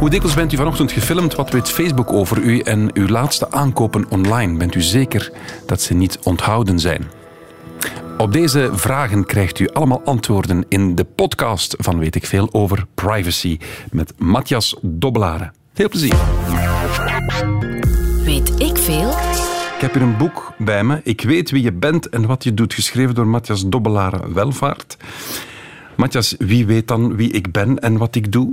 Hoe dikwijls bent u vanochtend gefilmd? Wat weet Facebook over u en uw laatste aankopen online? Bent u zeker dat ze niet onthouden zijn? Op deze vragen krijgt u allemaal antwoorden in de podcast van Weet ik Veel over privacy met Matthias Dobbelaren. Veel plezier. Weet ik veel? Ik heb hier een boek bij me. Ik weet wie je bent en wat je doet, geschreven door Matthias Dobbelaren Welvaart. Matthias, wie weet dan wie ik ben en wat ik doe?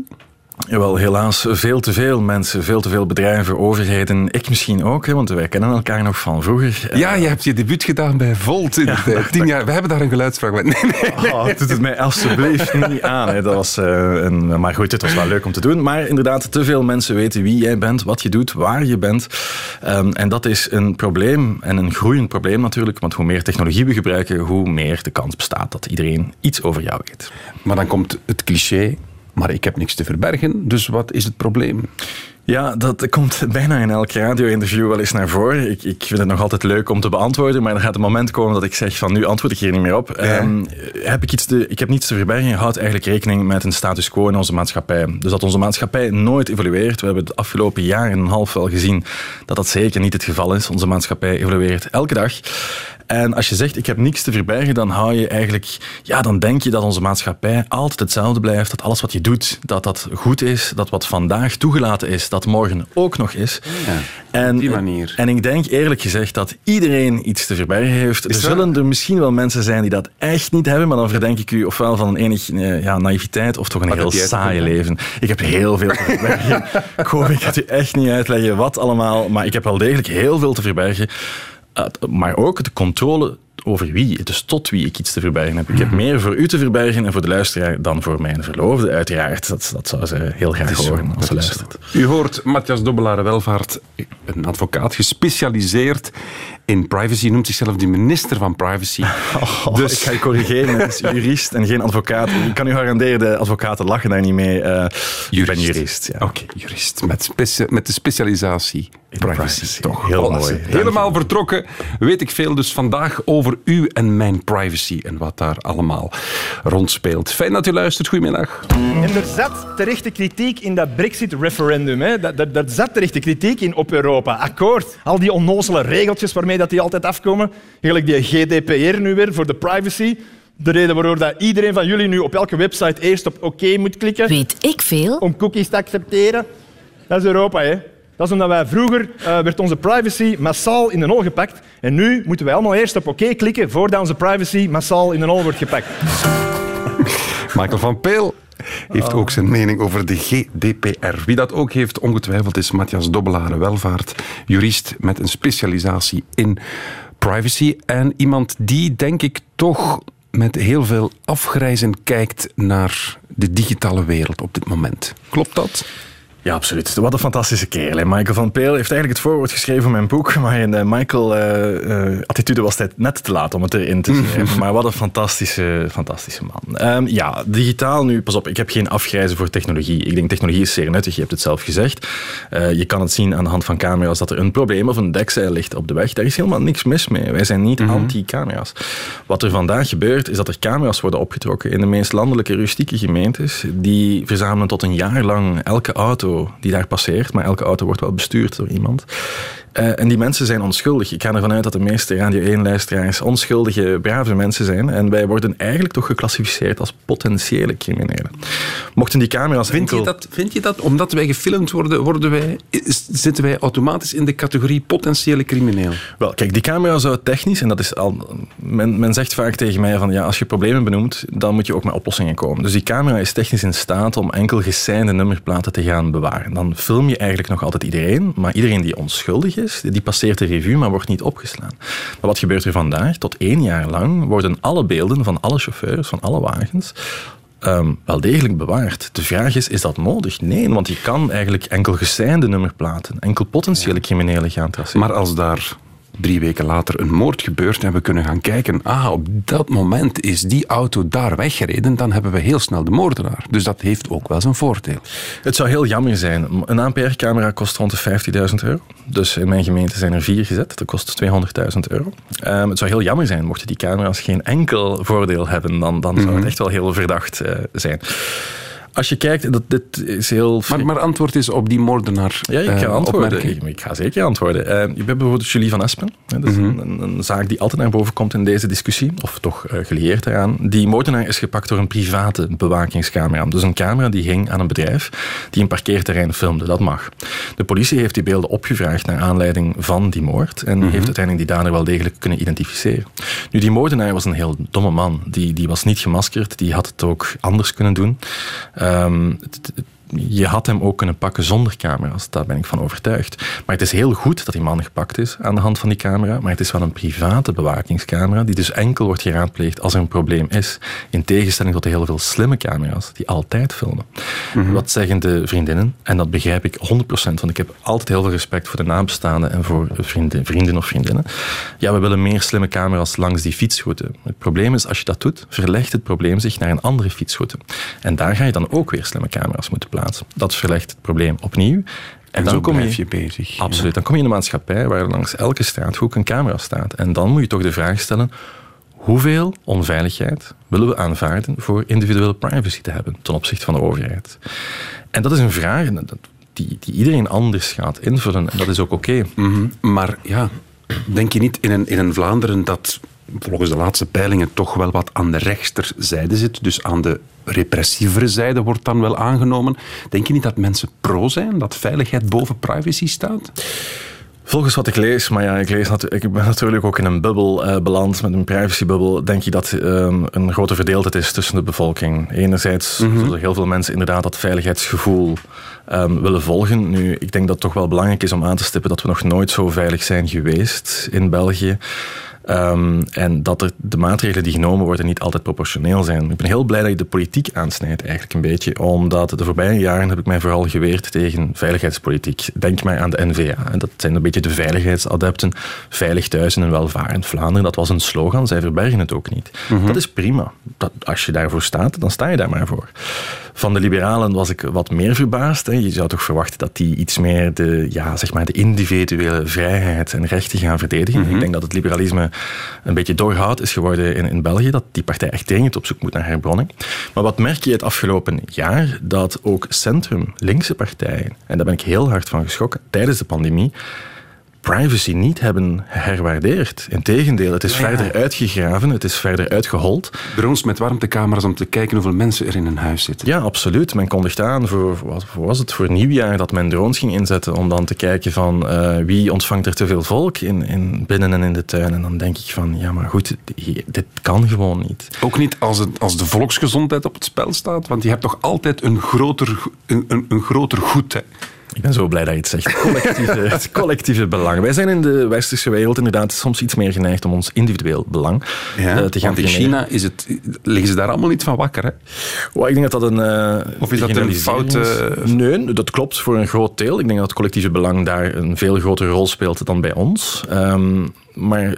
Wel, helaas veel te veel mensen, veel te veel bedrijven, overheden. Ik misschien ook, hè, want wij kennen elkaar nog van vroeger. Ja, je hebt je debuut gedaan bij Volt in de tijd. Tien jaar. We hebben daar een geluidsfragment. Nee, nee. Oh, doet het mij alsjeblieft niet aan. Hè. Dat was, uh, een, maar goed, het was wel leuk om te doen. Maar inderdaad, te veel mensen weten wie jij bent, wat je doet, waar je bent. Um, en dat is een probleem en een groeiend probleem natuurlijk. Want hoe meer technologie we gebruiken, hoe meer de kans bestaat dat iedereen iets over jou weet. Maar dan komt het cliché maar ik heb niks te verbergen, dus wat is het probleem? Ja, dat komt bijna in elk radio-interview wel eens naar voren. Ik, ik vind het nog altijd leuk om te beantwoorden, maar er gaat een moment komen dat ik zeg van nu antwoord ik hier niet meer op. Ehm, heb ik, iets te, ik heb niets te verbergen. Je houdt eigenlijk rekening met een status quo in onze maatschappij. Dus dat onze maatschappij nooit evolueert. We hebben het afgelopen jaar en een half wel gezien dat dat zeker niet het geval is. Onze maatschappij evolueert elke dag. En als je zegt, ik heb niks te verbergen, dan hou je eigenlijk, ja, dan denk je dat onze maatschappij altijd hetzelfde blijft. Dat alles wat je doet, dat dat goed is. Dat wat vandaag toegelaten is, dat morgen ook nog is. Ja, en, die manier. En ik denk eerlijk gezegd dat iedereen iets te verbergen heeft. er zullen er misschien wel mensen zijn die dat echt niet hebben, maar dan verdenk ik u ofwel van een enig eh, ja, naïviteit of toch een heel saai leven. Ik heb heel veel te verbergen. ik hoop, ik ga u echt niet uitleggen wat allemaal, maar ik heb wel degelijk heel veel te verbergen. Uh, maar ook de controle over wie, dus tot wie ik iets te verbergen heb. Ik heb meer voor u te verbergen en voor de luisteraar dan voor mijn verloofde, uiteraard. Dat, dat zou ze heel graag horen als ze luistert. U hoort Matthias Dobbelare Welvaart, een advocaat gespecialiseerd in privacy, noemt zichzelf de minister van privacy. Oh, dus... Ik ga je corrigeren, het is jurist en geen advocaat. Ik kan u garanderen, de advocaten lachen daar niet mee. Uh, Ik ben jurist. Ja. Oké, jurist. Met, met de specialisatie privacy. privacy. Toch, heel mooi. Helemaal vertrokken, weet ik veel dus vandaag over u en mijn privacy en wat daar allemaal rondspeelt. Fijn dat u luistert, goedemiddag. En er zat terechte kritiek in dat Brexit-referendum. Daar zat terechte kritiek in op Europa. Akkoord, al die onnozele regeltjes waarmee dat die altijd afkomen. Eigenlijk die GDPR nu weer voor de privacy. De reden waarom dat iedereen van jullie nu op elke website eerst op oké moet klikken. Weet ik veel. Om cookies te accepteren. Dat is Europa, hè. Dat is omdat wij vroeger uh, werd onze privacy massaal in de nul gepakt. En nu moeten wij allemaal eerst op oké klikken voordat onze privacy massaal in de nul wordt gepakt. Michael van Peel heeft ook zijn mening over de GDPR. Wie dat ook heeft, ongetwijfeld, is Matthias Dobbelare Welvaart, jurist met een specialisatie in privacy. En iemand die, denk ik, toch met heel veel afgrijzen kijkt naar de digitale wereld op dit moment. Klopt dat? Ja, absoluut. Wat een fantastische kerel. Michael van Peel heeft eigenlijk het voorwoord geschreven van mijn boek, maar in de Michael-attitude uh, was het net te laat om het erin te schrijven. maar wat een fantastische, fantastische man. Um, ja, digitaal nu, pas op, ik heb geen afgrijzen voor technologie. Ik denk technologie is zeer nuttig, je hebt het zelf gezegd. Uh, je kan het zien aan de hand van camera's dat er een probleem of een dekzeil ligt op de weg. Daar is helemaal niks mis mee. Wij zijn niet mm -hmm. anti-camera's. Wat er vandaag gebeurt, is dat er camera's worden opgetrokken in de meest landelijke rustieke gemeentes. Die verzamelen tot een jaar lang elke auto die daar passeert, maar elke auto wordt wel bestuurd door iemand. Uh, en die mensen zijn onschuldig. Ik ga ervan uit dat de meeste Radio 1-luisteraars onschuldige, brave mensen zijn. En wij worden eigenlijk toch geclassificeerd als potentiële criminelen. Mochten die camera's vind enkel... Je dat, vind je dat, omdat wij gefilmd worden, worden wij, zitten wij automatisch in de categorie potentiële crimineel? Wel, kijk, die camera zou technisch, en dat is al... Men, men zegt vaak tegen mij van, ja, als je problemen benoemt, dan moet je ook met oplossingen komen. Dus die camera is technisch in staat om enkel geseinde nummerplaten te gaan bewaren. Dan film je eigenlijk nog altijd iedereen, maar iedereen die onschuldig is, die passeert de revue, maar wordt niet opgeslaan. Maar wat gebeurt er vandaag? Tot één jaar lang worden alle beelden van alle chauffeurs, van alle wagens, um, wel degelijk bewaard. De vraag is, is dat nodig? Nee, want je kan eigenlijk enkel geseinde nummerplaten, enkel potentiële criminelen gaan traceren. Maar als daar drie weken later een moord gebeurt en we kunnen gaan kijken, ah, op dat moment is die auto daar weggereden, dan hebben we heel snel de moordenaar. Dus dat heeft ook wel zijn voordeel. Het zou heel jammer zijn. Een ANPR-camera kost rond de 50.000 euro. Dus in mijn gemeente zijn er vier gezet. Dat kost 200.000 euro. Um, het zou heel jammer zijn mochten die camera's geen enkel voordeel hebben. Dan, dan zou het echt wel heel verdacht uh, zijn. Als je kijkt, dat, dit is heel... Maar, maar antwoord is op die moordenaar. Ja, ik ga eh, antwoorden. opmerking. Ik, ik ga zeker antwoorden. Eh, je hebt bijvoorbeeld Julie van Espen. Hè, dat is een, een, een zaak die altijd naar boven komt in deze discussie, of toch eh, gelieerd eraan. Die moordenaar is gepakt door een private bewakingscamera. Dus een camera die hing aan een bedrijf die een parkeerterrein filmde. Dat mag. De politie heeft die beelden opgevraagd naar aanleiding van die moord en heeft uiteindelijk die dader wel degelijk kunnen identificeren. Nu, die moordenaar was een heel domme man. Die, die was niet gemaskerd, die had het ook anders kunnen doen. Um, Het- je had hem ook kunnen pakken zonder camera's, daar ben ik van overtuigd. Maar het is heel goed dat die man gepakt is aan de hand van die camera, maar het is wel een private bewakingscamera die dus enkel wordt geraadpleegd als er een probleem is. In tegenstelling tot de heel veel slimme camera's die altijd filmen. Wat zeggen de vriendinnen? En dat begrijp ik 100%, want ik heb altijd heel veel respect voor de nabestaanden en voor vrienden, vrienden of vriendinnen. Ja, we willen meer slimme camera's langs die fietsroute. Het probleem is, als je dat doet, verlegt het probleem zich naar een andere fietsroute. En daar ga je dan ook weer slimme camera's moeten plaatsen. Dat verlegt het probleem opnieuw. En, En dan zo kom je, je bezig. Absoluut. Dan kom je in een maatschappij waar langs elke straathoek een camera staat. En dan moet je toch de vraag stellen: hoeveel onveiligheid willen we aanvaarden voor individuele privacy te hebben ten opzichte van de overheid? En dat is een vraag die, die iedereen anders gaat invullen. En dat is ook oké. Mhm. Maar ja, denk je niet in een, in een Vlaanderen dat volgens de laatste peilingen toch wel wat aan de rechterzijde zit, dus aan de repressievere zijde wordt dan wel aangenomen. Denk je niet dat mensen pro zijn, dat veiligheid boven privacy staat? Volgens wat ik lees, maar ja, ik, lees ik ben natuurlijk ook in een bubbel eh, beland, met een privacybubbel, denk je dat ehm, een grote verdeeldheid is tussen de bevolking. Enerzijds zullen heel veel mensen inderdaad dat veiligheidsgevoel ehm, willen volgen. Nu, ik denk dat het toch wel belangrijk is om aan te stippen dat we nog nooit zo veilig zijn geweest in België. Ehm, en dat er de maatregelen die genomen worden niet altijd proportioneel zijn. Ik ben heel blij dat je de politiek aansnijdt, eigenlijk een beetje. Omdat de voorbije jaren heb ik mij vooral geweerd tegen veiligheidspolitiek. Denk maar aan de NVA. En dat zijn een beetje de veiligheidsadepten. Veilig thuis in een welvarend Vlaanderen. Dat was een slogan. Zij verbergen het ook niet. Dat is prima. Dat, als je daarvoor staat, dan sta je daar maar voor. Van de liberalen was ik wat meer verbaasd. Hè. Je zou toch verwachten dat die iets meer de, ja, zeg maar de individuele vrijheid en rechten gaan verdedigen. Ik denk dat het liberalisme een beetje doorhout is geworden in, in België. Dat die partij echt dringend op zoek moet naar herbronning. Maar wat merk je het afgelopen jaar? Dat ook centrum-linkse partijen, en daar ben ik heel hard van geschrokken, tijdens de pandemie, privacy niet hebben herwaardeerd. Integendeel, het is Ja, ja. verder uitgegraven, het is verder uitgehold. Ons met warmtecamera's om te kijken hoeveel mensen er in een huis zitten. Ja, absoluut. Men kondigde aan voor, wat was het, voor nieuwjaar dat men drones ging inzetten om dan te kijken van eh, wie ontvangt er te veel volk in, in binnen en in de tuin. En dan denk ik van, ja maar goed, dit kan gewoon niet. Ook niet als, het, als de volksgezondheid op het spel staat, want je hebt toch altijd een groter, een, een groter goed. Hè. Ik ben zo blij dat je het zegt. Collectieve, het collectieve belang. Wij zijn in de westerse wereld inderdaad soms iets meer geneigd om ons individueel belang Ja, eh, te gaan want in. China is het, liggen ze daar allemaal niet van wakker. Hè? Oh, ik denk dat dat een. eh, Of is dat een foute-. Nee, dat klopt voor een groot deel. Ik denk dat het collectieve belang daar een veel grotere rol speelt dan bij ons. Ehm, maar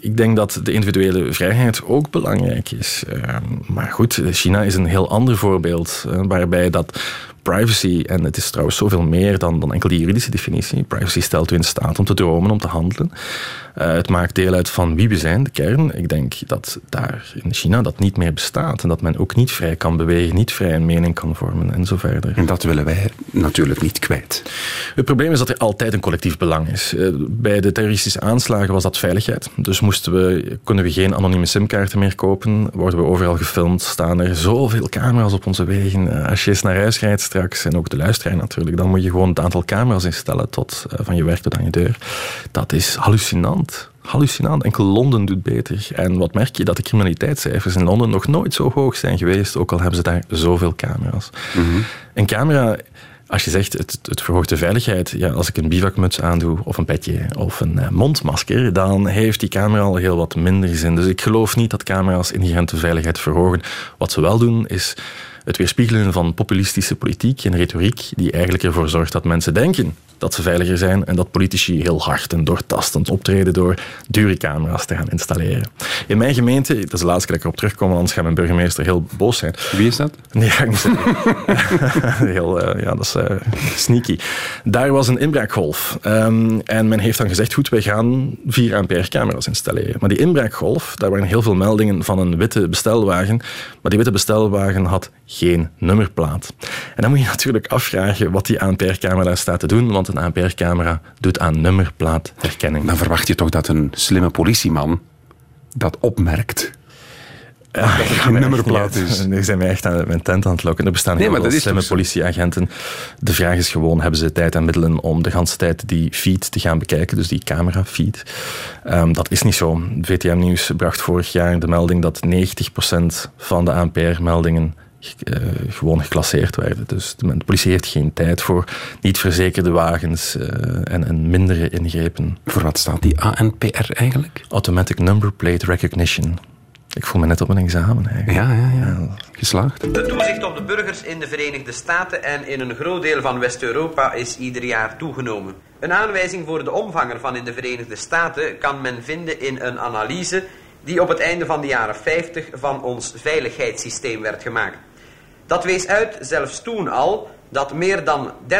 ik denk dat de individuele vrijheid ook belangrijk is. Ehm, maar goed, China is een heel ander voorbeeld. eh, waarbij dat privacy, en het is trouwens zoveel meer dan, dan enkel die juridische definitie. Privacy stelt u in staat om te dromen, om te handelen. Eh, het maakt deel uit van wie we zijn, de kern. Ik denk dat daar in China dat niet meer bestaat. En dat men ook niet vrij kan bewegen, niet vrij een mening kan vormen en zo verder. En dat willen wij natuurlijk niet kwijt. Het probleem is dat er altijd een collectief belang is. Eh, Bij de terroristische aanslagen was dat veiligheid. Dus moesten we, kunnen we geen anonieme simkaarten meer kopen. Worden we overal gefilmd. Staan er zoveel camera's op onze wegen. Eh, Als je eens naar huis rijdt straks, en ook de luisteraar natuurlijk, dan moet je gewoon het aantal camera's instellen tot eh, van je werk tot aan je deur. Dat is hallucinant. Hallucinant. Enkel Londen doet beter. En wat merk je? Dat de criminaliteitscijfers in Londen nog nooit zo hoog zijn geweest, ook al hebben ze daar zoveel camera's. Een camera als je zegt het, het verhoogt de veiligheid, ja, als ik een bivakmuts aandoe of een petje of een eh, mondmasker, dan heeft die camera al heel wat minder zin. Dus ik geloof niet dat camera's inherente veiligheid verhogen. Wat ze wel doen is het weerspiegelen van populistische politiek en retoriek die eigenlijk ervoor zorgt dat mensen denken dat ze veiliger zijn en dat politici heel hard en doortastend optreden door dure camera's te gaan installeren. In mijn gemeente, dat is de laatste keer dat ik erop terugkom, anders gaat mijn burgemeester heel boos zijn. Wie is dat? Nee, ga ik niet zeggen. Heel, eh, ja, dat is eh, sneaky. Daar was een inbraakgolf. Ehm, en men heeft dan gezegd, goed, wij gaan 4 ampère camera's installeren. Maar die inbraakgolf, daar waren heel veel meldingen van een witte bestelwagen. Maar die witte bestelwagen had geen nummerplaat. En dan moet je natuurlijk afvragen wat die ANPR-camera staat te doen, want een ANPR-camera doet aan nummerplaatherkenning. Dan verwacht je toch dat een slimme politieman dat opmerkt. Ja, dat het geen nummerplaat is. Nu zijn wij echt aan mijn tent aan het lokken. Er bestaan nee, heel veel slimme politieagenten. De vraag is gewoon, hebben ze tijd en middelen om de hele tijd die feed te gaan bekijken, dus die camera-feed? Um, dat is niet zo. VTM Nieuws bracht vorig jaar de melding dat 90% van de ANPR-meldingen uh, gewoon geclasseerd werden. Dus de, politie heeft geen tijd voor niet verzekerde wagens uh, en, en mindere ingrepen. Voor wat staat die ANPR eigenlijk? Automatic Number Plate Recognition. Ik voel me net op een examen eigenlijk. Ja, ja, ja. Geslaagd. De toezicht op de burgers in de Verenigde Staten en in een groot deel van West-Europa is ieder jaar toegenomen. Een aanwijzing voor de omvang ervan in de Verenigde Staten kan men vinden in een analyse die op het einde van de jaren 50 van ons veiligheidssysteem werd gemaakt. Dat wees uit, zelfs toen al, dat meer dan 13,5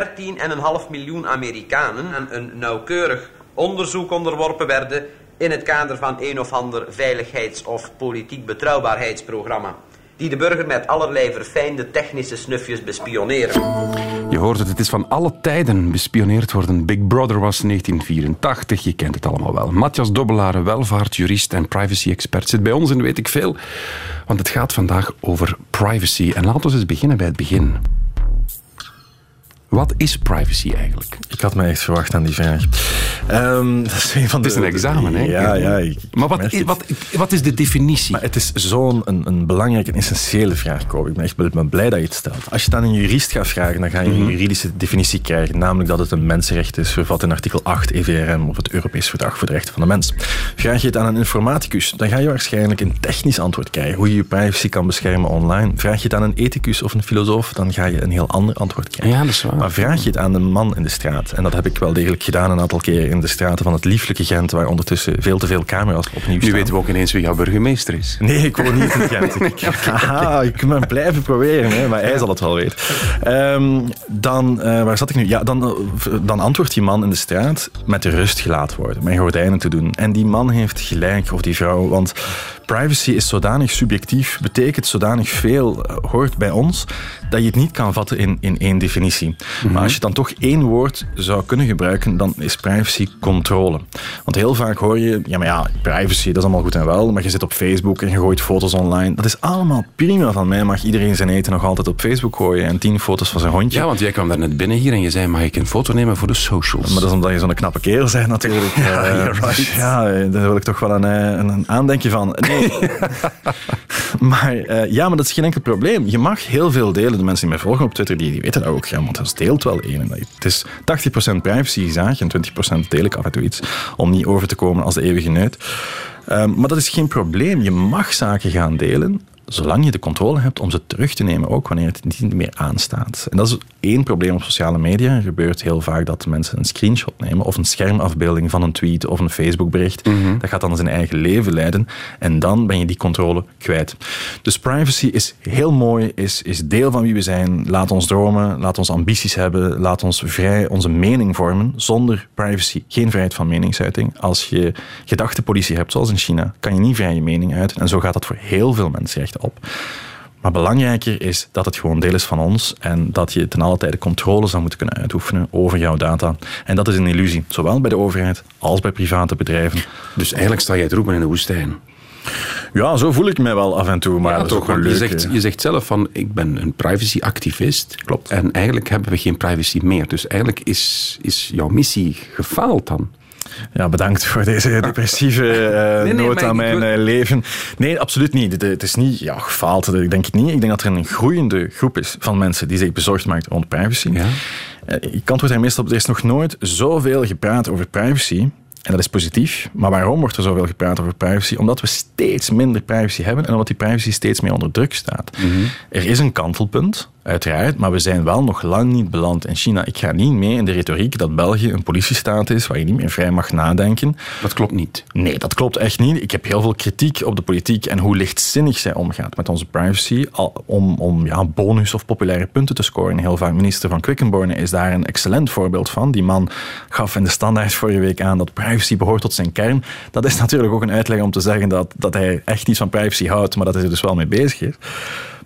miljoen Amerikanen aan een nauwkeurig onderzoek onderworpen werden in het kader van een of ander veiligheids- of politiek betrouwbaarheidsprogramma. Die de burger met allerlei verfijnde technische snufjes bespioneren. Hoort het, het is van alle tijden bespioneerd worden. Big Brother was 1984, je kent het allemaal wel. Matthias Dobbelare, welvaartjurist en privacy-expert, zit bij ons en weet ik veel. Want het gaat vandaag over privacy. En laten we eens beginnen bij het begin. Wat is privacy eigenlijk? Ik had me echt verwacht aan die vraag. Um, dat is een van de, het is een examen, hè? Ja, ja. maar wat, is, wat, wat is de definitie? Maar het is zo'n een, een belangrijke en essentiële vraag, Kobe. Ik ben echt ben blij dat je het stelt. Als je het aan een jurist gaat vragen, dan ga je een mhm. juridische definitie krijgen. Namelijk dat het een mensenrecht is, vervat in artikel 8 EVRM of het Europees Verdrag voor de Rechten van de Mens. Vraag je het aan een informaticus, dan ga je waarschijnlijk een technisch antwoord krijgen. Hoe je je privacy kan beschermen online. Vraag je het aan een ethicus of een filosoof, dan ga je een heel ander antwoord krijgen. Ja, dat is waar. Maar vraag je het aan de man in de straat, en dat heb ik wel degelijk gedaan een aantal keer in de straten van het lieflijke Gent, waar ondertussen veel te veel camera's opnieuw staan. Nu weten we ook ineens wie jouw burgemeester is. Nee, ik woon niet in Gent. Ik, haha, ik ben blijven proberen, hè, maar hij zal het wel weten. Um, dan, uh, waar zat ik nu? Ja, dan, uh, dan antwoordt die man in de straat met de rust gelaten worden, mijn gordijnen te doen. En die man heeft gelijk, of die vrouw, want privacy is zodanig subjectief, betekent zodanig veel, uh, hoort bij ons, dat je het niet kan vatten in, in één definitie. Maar mhm. als je dan toch één woord zou kunnen gebruiken, dan is privacy controle. Want heel vaak hoor je, ja maar ja, privacy, dat is allemaal goed en wel, maar je zit op Facebook en je gooit foto's online. Dat is allemaal prima. Van mij mag iedereen zijn eten nog altijd op Facebook gooien en tien foto's van zijn hondje. Ja, want jij kwam daar net binnen hier en je zei, mag ik een foto nemen voor de socials? Maar dat is omdat je zo'n knappe kerel bent natuurlijk. Ja, uh, right. ja, daar wil ik toch wel een, eh, een, een aandenkje van. Nee. maar uh, ja, maar dat is geen enkel probleem. Je mag heel veel delen. De mensen die mij volgen op Twitter, die, die weten dat ook. Ja, want dat deelt wel één. Het is 80% privacy en 20% deel ik af en toe iets. Om niet over te komen als de eeuwige neut. Um, maar dat is geen probleem. Je mag zaken gaan delen zolang je de controle hebt om ze terug te nemen, ook wanneer het niet meer aanstaat. En dat is één probleem op sociale media. Er gebeurt heel vaak dat mensen een screenshot nemen of een schermafbeelding van een tweet of een Facebookbericht. Mm Dat gaat dan zijn eigen leven leiden en dan ben je die controle kwijt. Dus privacy is heel mooi, is, is deel van wie we zijn. Laat ons dromen, laat ons ambities hebben, laat ons vrij onze mening vormen. Zonder privacy geen vrijheid van meningsuiting. Als je gedachtepolitie hebt, zoals in China, kan je niet vrij je mening uiten. En zo gaat dat voor heel veel mensen echt op. Maar belangrijker is dat het gewoon deel is van ons en dat je ten alle tijde controle zou moeten kunnen uitoefenen over jouw data. En dat is een illusie, zowel bij de overheid als bij private bedrijven. Dus eigenlijk sta je het roepen in de woestijn. Ja, zo voel ik mij wel af en toe. Maar ja, toch, wel leuk, je, zegt, je zegt zelf van, ik ben een privacy-activist. Klopt. En eigenlijk hebben we geen privacy meer. Dus eigenlijk is, is jouw missie gefaald dan. Ja, bedankt voor deze depressieve uh, noot aan mijn uh, leven. Nee, absoluut niet. Het, is niet ja, gefaald, dat denk ik niet. Ik denk dat er een groeiende groep is van mensen die zich bezorgd maakt rond privacy. Ja. Uh, ik antwoord er meestal op, er is nog nooit zoveel gepraat over privacy en dat is positief. Maar waarom wordt er zoveel gepraat over privacy? Omdat we steeds minder privacy hebben en omdat die privacy steeds meer onder druk staat. Mhm. Er is een kantelpunt, uiteraard, maar we zijn wel nog lang niet beland in China. Ik ga niet mee in de retoriek dat België een politiestaat is waar je niet meer vrij mag nadenken. Dat klopt niet. Nee, dat klopt echt niet. Ik heb heel veel kritiek op de politiek en hoe lichtzinnig zij omgaat met onze privacy om, om ja, bonus of populaire punten te scoren. Heel vaak minister van Quickenborne is daar een excellent voorbeeld van. Die man gaf in de standaard vorige week aan dat privacy behoort tot zijn kern. Dat is natuurlijk ook een uitleg om te zeggen dat, dat hij echt niet van privacy houdt, maar dat hij er dus wel mee bezig is.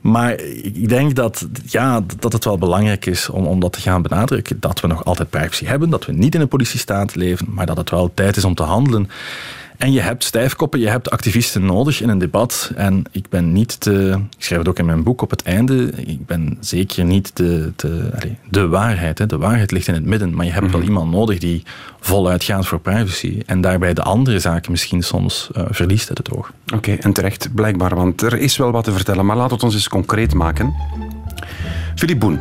Maar ik denk dat, ja, dat het wel belangrijk is om, om dat te gaan benadrukken. Dat we nog altijd privacy hebben, dat we niet in een politiestaat leven, maar dat het wel tijd is om te handelen. En je hebt stijfkoppen, je hebt activisten nodig in een debat. En ik ben niet de, ik schrijf het ook in mijn boek op het einde, ik ben zeker niet de, de, de waarheid. Hè. De waarheid ligt in het midden, maar je hebt wel mhm. iemand nodig die voluit gaat voor privacy. En daarbij de andere zaken misschien soms uh, verliest uit het oog. Oké, en terecht, blijkbaar, want er is wel wat te vertellen. Maar laat het ons eens concreet maken. Philippe Boen,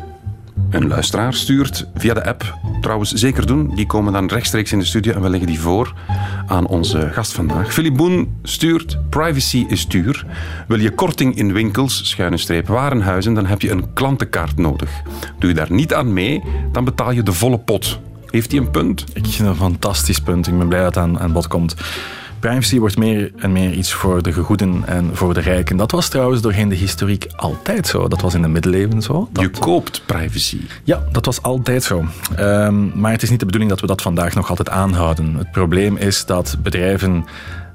een luisteraar stuurt via de app. Trouwens, zeker doen. Die komen dan rechtstreeks in de studio en we leggen die voor aan onze gast vandaag. Philip Boen stuurt Privacy is duur. Wil je korting in winkels, schuine streep warenhuizen, dan heb je een klantenkaart nodig. Doe je daar niet aan mee, dan betaal je de volle pot. Heeft hij een punt? Ik vind een fantastisch punt. Ik ben blij dat het aan, aan bod komt. Privacy wordt meer en meer iets voor de gegoeden en voor de rijken. Dat was trouwens doorheen de historiek altijd zo. Dat was in de middeleeuwen zo. Je koopt privacy. Ja, dat was altijd zo. Um, maar het is niet de bedoeling dat we dat vandaag nog altijd aanhouden. Het probleem is dat bedrijven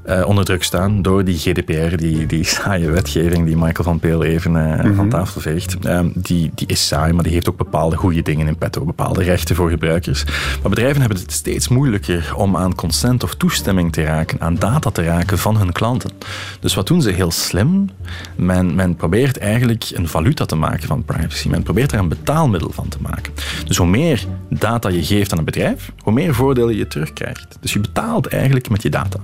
uh, onder druk staan door die GDPR, die, die saaie wetgeving die Michael van Peel even uh, van tafel veegt. Uh, die, die is saai, maar die heeft ook bepaalde goede dingen in petto, bepaalde rechten voor gebruikers. Maar bedrijven hebben het steeds moeilijker om aan consent of toestemming te raken, aan data te raken van hun klanten. Dus wat doen ze heel slim? Men, men probeert eigenlijk een valuta te maken van privacy. Men probeert er een betaalmiddel van te maken. Dus hoe meer data je geeft aan een bedrijf, hoe meer voordelen je terugkrijgt. Dus je betaalt eigenlijk met je data.